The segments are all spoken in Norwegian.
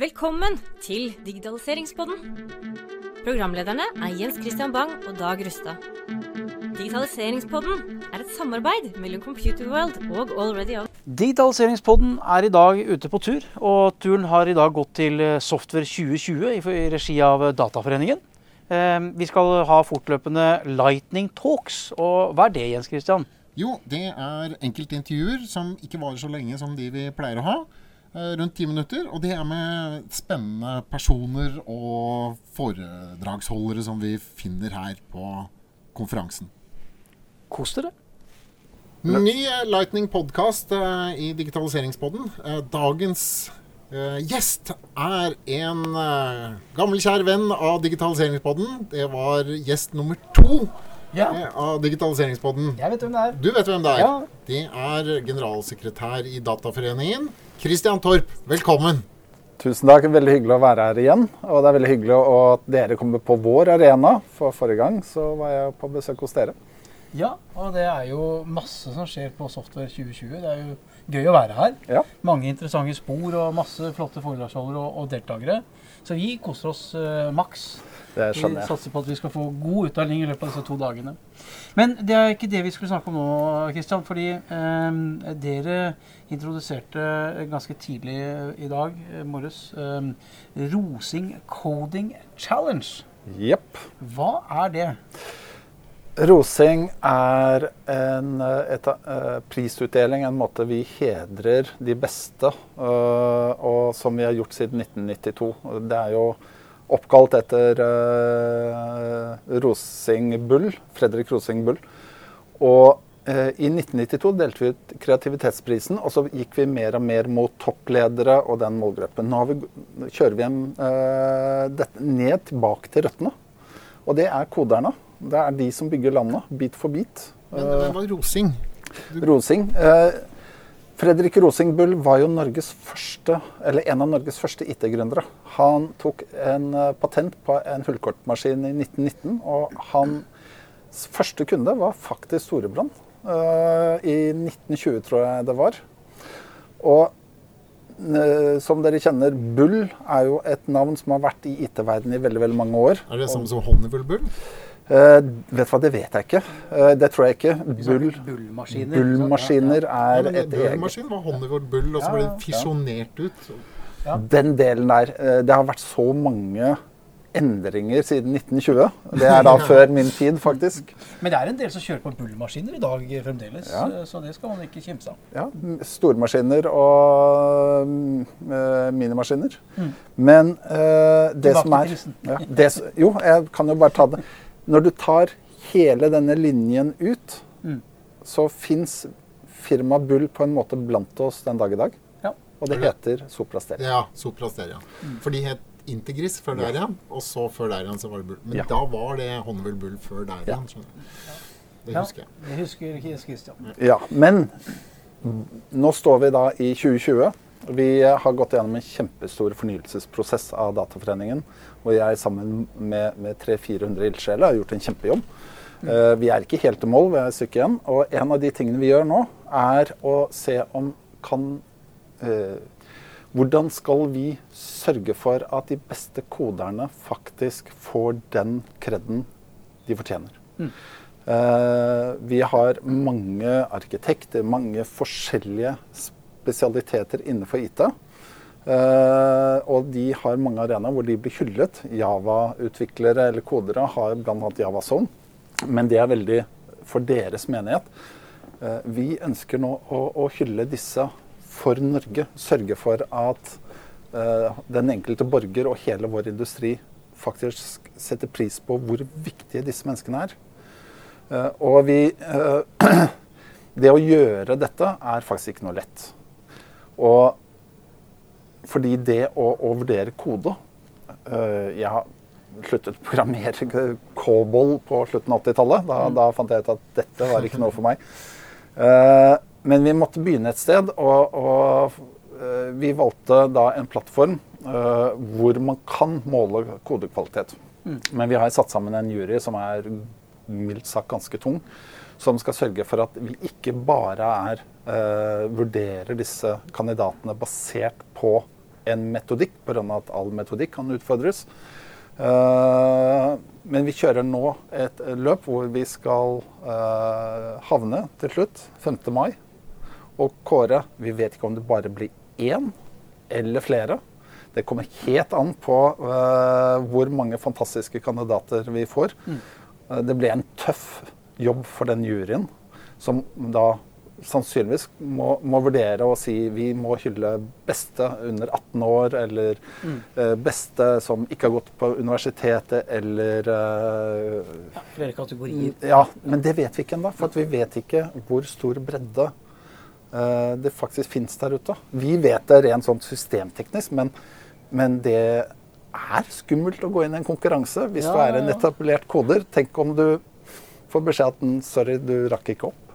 Velkommen til Digitaliseringspodden. Programlederne er Jens Christian Bang og Dag Rustad. Digitaliseringspodden er et samarbeid mellom Computerworld og Already On. Digitaliseringspodden er i dag ute på tur, og turen har i dag gått til Software 2020 i regi av Dataforeningen. Eh, Vi skal ha fortløpende Lightning Talks, og hva er det Jens Christian? Jo, det er enkeltintervjuer som ikke varer så lenge som de vi pleier å ha. Eh, Rundt ti minutter. Og det er med spennende personer og foredragsholdere som vi finner her på konferansen. Kos dere. Ny eh, Lightning podkast i Digitaliseringspodden. Eh, Dagens eh, gjest er en eh, gammel, kjær venn av Digitaliseringspodden. Det var gjest nummer to Ja, eh, av Digitaliseringspodden. jeg vet hvem det er. Du vet hvem det er? Ja. Det er generalsekretær i Dataforeningen, Christian Torp. Velkommen. Tusen takk. Veldig hyggelig å være her igjen. Og det er veldig hyggelig at dere kommer på vår arena. For forrige gang så var jeg på besøk hos dere. Ja, og det er jo masse som skjer på Software 2020. Det er jo gøy å være her. Ja. Mange interessante spor og masse flotte foredragsholdere og, og deltakere. Så vi koser oss uh, maks. Det Vi skjønner jeg. satser på at vi skal få god utdanning i løpet av disse to dagene. Men det er ikke det vi skulle snakke om nå, Kristian. Fordi eh, dere introduserte ganske tidlig i dag eh, morges eh, Rosing Coding Challenge. Jepp. Hva er det? Rosing er en eh, et, eh, prisutdeling, en måte vi hedrer de beste, uh, og som vi har gjort siden 1992. Det er jo oppkalt etter uh, Rosing Bull, Fredrik Rosing Bull. Og i 1992 delte vi ut kreativitetsprisen, og så gikk vi mer og mer mot toppledere og den målgruppen. Nå vi, kjører vi dette ned tilbake til røttene. Og det er koderne. Det er de som bygger landet, bit for bit. Men det var Rosing. Rosing. Eh, Fredrik Rosing Bull var jo Norges første, eller en av Norges første IT-gründere. Han tok en eh, patent på en hullkortmaskin i 1919, og hans første kunde var faktisk Storebrand. eh, I 1920, tror jeg det var. Og som dere kjenner, Bull er jo et navn som har vært i IT-verdenen i veldig, veldig mange år. Er det samme som Honeywell Bull? Eh, vet du hva, det vet jeg ikke. Uh, det tror jeg ikke. Bull, Bullmaskiner. bullmaskiner er et eget Bullmaskin var Honeywell Bull, og så ble det fisjonert ut. Ja. Den delen der. eh, Det har vært så mange endringer siden 1920. Det er da før min tid, faktisk. Men det er en del som kjører på bullmaskiner i dag fremdeles, Ja. så det skal man ikke kimse av. Ja, Stormaskiner og mm, minimaskiner. Mm. Men eh, det Tilbake som er til ja, det, Jo, jeg kan jo bare ta det. Når du tar hele denne linjen ut, Mm. så fins firma Bull på en måte blant oss den dag i dag. Ja. Og det heter Soprasteria. Ja, Soprasteria. Mm. For de het Integris før der igjen, og så før der igjen så var det Bull. Men Ja. da var det Honeywell Bull før der igjen. skjønner du. Det husker jeg. Det husker Kristian. Ja, men nå står vi da i 2020. Vi har gått gjennom en kjempestor fornyelsesprosess av Dataforeningen. Hvor jeg sammen med, med 300-400 ildsjeler har gjort en kjempejobb. Eh, vi er ikke helt i mål, vi er et stykke igjen. Og en av de tingene vi gjør nå, er å se om kan uh, Hvordan skal vi sørge for at de beste koderne faktisk får den kreden de fortjener? Eh, vi har mange arkitekter, mange forskjellige spesialiteter innenfor IT. Eh, og de har mange arenaer hvor de blir hyllet. Java-utviklere eller kodere har bl.a. JavaZone. Men det er veldig for deres menighet. Eh, vi ønsker nå å, å hylle disse for Norge. Sørge for at eh, den enkelte borger og hele vår industri faktisk setter pris på hvor viktige disse menneskene er. Og vi Det å gjøre dette er faktisk ikke noe lett. Og fordi det å, å vurdere kode øh, Jeg har sluttet å programmere COBOL på slutten av 80-tallet. Da, da fant jeg ut at dette var ikke noe for meg. Uh, men vi måtte begynne et sted, og, og uh, vi valgte da en plattform uh, hvor man kan måle kodekvalitet. Men vi har satt sammen en jury som er mildt sagt ganske tung, som skal sørge for at vi ikke bare er, eh, vurderer disse kandidatene basert på en metodikk, pga. at all metodikk kan utfordres. Uh, men vi kjører nå et løp hvor vi skal uh, havne til slutt 5. mai. Og kåre Vi vet ikke om det bare blir én eller flere. Det kommer helt an på uh, hvor mange fantastiske kandidater vi får. Mm. det blir en tøff jobb for den juryen, som da sannsynligvis må, må, vurdere å si vi må hylle beste under 18 år, eller mm. uh, beste som ikke har gått på universitetet, eller uh, ja, Flere kategorier. Ja, men det vet vi ikke ennå. For vi vet ikke hvor stor bredde uh, det faktisk finnes der ute. Vi vet det rent sånn systemteknisk, men, men det er skummelt å gå inn i en konkurranse hvis ja, du er en etablert koder. Tenk om du får beskjed at sorry, du rakk ikke opp.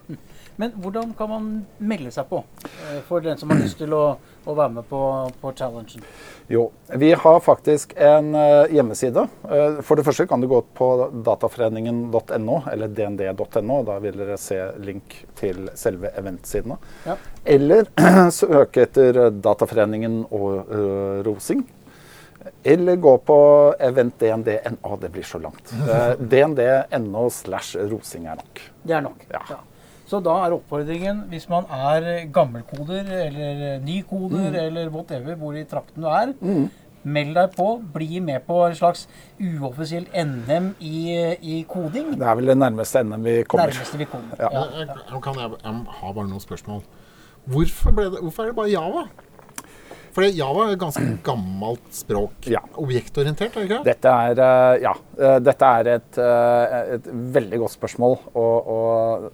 Men hvordan kan man melde seg på eh, for den som har lyst til å, å være med på, på, challengen? Jo, vi har faktisk en uh, hjemmeside. Uh, for det første kan du gå på dataforeningen.no eller dnd.no. Da vil dere se link til selve eventsidene. Ja. Eller søke etter Dataforeningen og uh, Rosing. Eller gå på eventdnd.no. Det blir så langt. dnd.no slash rosing er nok. Det er nok. Ja. ja. Så da er oppfordringen, hvis man er gammelkoder eller nykoder mm. eller whatever, hvor i trakten du er, mm. meld deg på. Bli med på en slags uoffisielt NM i, i, koding. Det er vel det nærmeste NM vi kommer. Nærmeste vi kommer. Ja. Ja. Jeg, jeg, kan jeg, jeg har bare noen spørsmål. Hvorfor, det, hvorfor er det bare Java? For Java er et ganske gammelt språk. Ja. Objektorientert, er det ikke? Dette er, eh, ja, eh, dette er et, eh, et veldig godt spørsmål. Og, og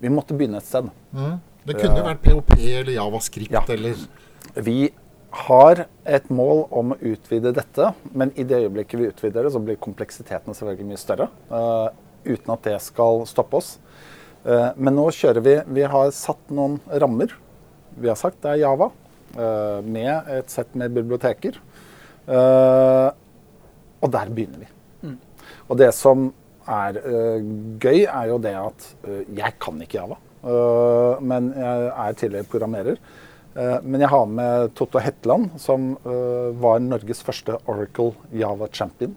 vi måtte begynne et sted. Mm. Det kunne jo vært POP eller Javascript ja. eller Vi har et mål om å utvide dette, men i det øyeblikket vi utvider det, så blir kompleksiteten selvfølgelig mye større. Uh, uten at det skal stoppe oss. Uh, men nå kjører vi Vi har satt noen rammer. Vi har sagt det er Java, med et sett med biblioteker. og der begynner vi. Mm. Og det som er uh, gøy, er jo det at jeg kan ikke Java. Men jeg er tidligere programmerer. men jeg har med Totto Hetland, som var Norges første Oracle Java champion.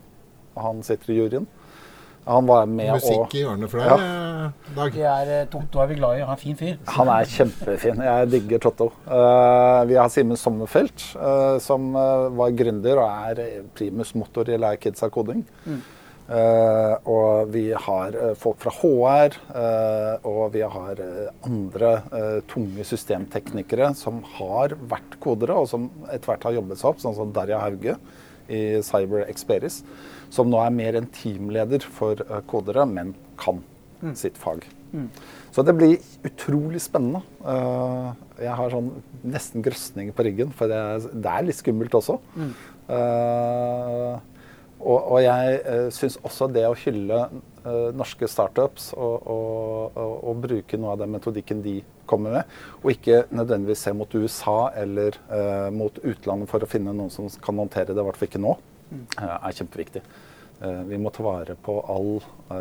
Han sitter i juryen. Han var med Musikk i hjørnet for deg, ja. Dag? Er, Totto er vi glad i. Han er fin fyr. Han er kjempefin. Jeg digger Totto. vi har Simen Sommerfelt, som var gründer og er primus motor i Lær Kids av koding. Mm. Uh, og vi har uh, folk fra HR, uh, eh, og vi har andre tunge systemteknikere som har vært kodere, og som etter hvert har jobbet seg opp, sånn som Darja Hauge i Cyber Experis, som nå er mer en teamleder for kodere, men kan mm. sitt fag. Mm. Så det blir utrolig spennende. jeg har sånn nesten grøsninger på ryggen, for det er, litt skummelt også. Mm. Og, og jeg syns også det å hylle norske startups og, og, og, bruke noe av den metodikken de kommer med, og ikke nødvendigvis se mot USA eller uh, mot utlandet for å finne noen som kan håndtere det, i hvert fall ikke nå, uh, er kjempeviktig. vi må ta vare på all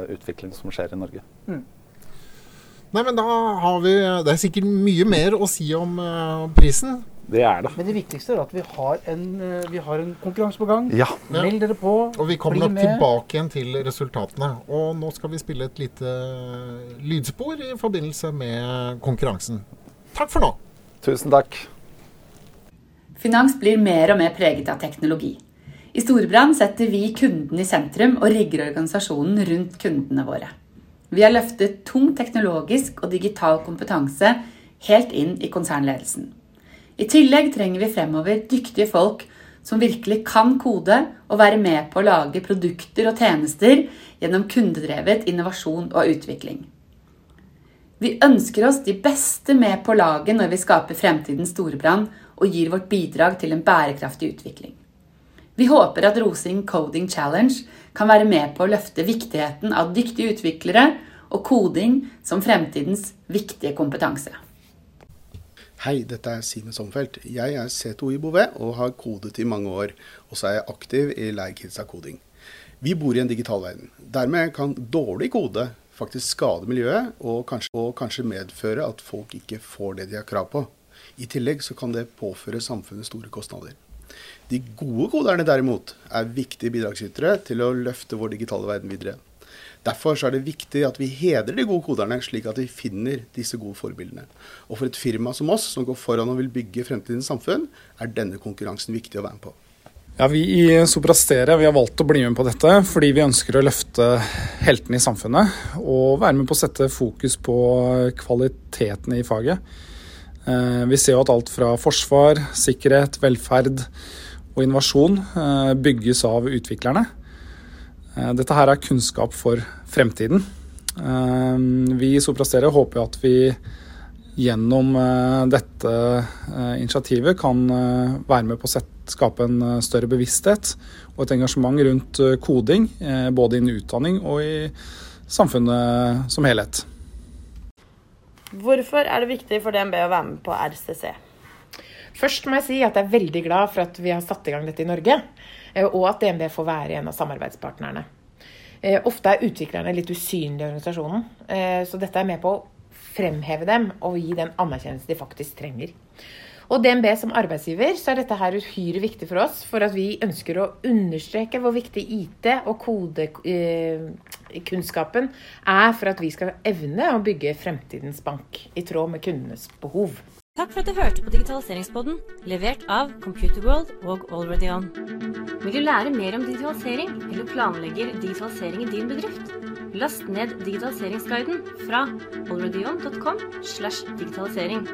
utvikling som skjer i Norge. Mm. Nei, men da har vi Det er sikkert mye mer å si om prisen. Det er det. Men det viktigste er at vi har en, eh, vi har en konkurranse på gang. Ja. Meld dere på. Og vi kommer nok tilbake igjen til resultatene. Og nå skal vi spille et lite lydspor i forbindelse med konkurransen. Takk for nå. Tusen takk. Finans blir mer og mer preget av teknologi. I Storebrand setter vi kunden i sentrum og rigger organisasjonen rundt kundene våre. Vi har løftet tung teknologisk og digital kompetanse helt inn i konsernledelsen. I tillegg trenger vi fremover dyktige folk som virkelig kan kode og være med på å lage produkter og tjenester gjennom kundedrevet innovasjon og utvikling. Vi ønsker oss de beste med på laget når vi skaper fremtidens storbrann og gir vårt bidrag til en bærekraftig utvikling. Vi håper at Rosing Coding Challenge kan være med på å løfte viktigheten av dyktige utviklere og koding som fremtidens viktige kompetanse. Hei, dette er Simen Sommerfelt. Jeg er C2 i Bouvet og har kodet i mange år. Og så er jeg aktiv i Leirkidsa Koding. Vi bor i en digital verden. Dermed kan dårlig kode faktisk skade miljøet, og kanskje, og kanskje medføre at folk ikke får det de har krav på. I tillegg så kan det påføre samfunnet store kostnader. De gode koderne derimot er viktige bidragsytere til å løfte vår digitale verden videre. Derfor er det viktig at vi hedrer de gode koderne, slik at vi finner disse gode forbildene. Og for et firma som oss, som går foran og vil bygge fremtidens samfunn, er denne konkurransen viktig å være med på. Ja, Vi i Soprastere vi har valgt å bli med på dette fordi vi ønsker å løfte heltene i samfunnet. Og være med på å sette fokus på kvaliteten i faget. Eh, vi ser jo at alt fra forsvar, sikkerhet, velferd og innovasjon eh, bygges av utviklerne. Eh, dette her er kunnskap for fremtiden. Vi i Soprastere håper at vi gjennom dette initiativet kan være med på å skape en eh, større bevissthet og et engasjement rundt eh, koding, eh, både innen utdanning og i samfunnet som helhet. Hvorfor er det viktig for DNB å være med på RCC? Først må jeg si at jeg er veldig glad for at vi har satt i gang dette i Norge, og at DNB får være en av samarbeidspartnerne. Ofte er utviklerne litt usynlige i organisasjonen, så dette er med på å fremheve dem og gi den anerkjennelse de faktisk trenger. Og DNB som arbeidsgiver, så er dette her uhyre viktig for oss. For at vi ønsker å understreke hvor viktig IT og kodekunnskapen eh, er for at vi skal evne å bygge fremtidens bank i tråd med kundenes behov. Takk for at du hørte på Digitaliseringspodden, levert av Computerworld og Already On. Vil du lære mer om digitalisering, eller planlegger digitalisering i din bedrift? Last ned digitaliseringsguiden fra alreadyon.com slash digitalisering.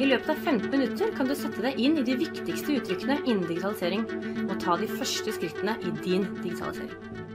I løpet av 15 minutter kan du sette deg inn i de viktigste uttrykkene innen digitalisering, og ta de første skrittene i din digitalisering.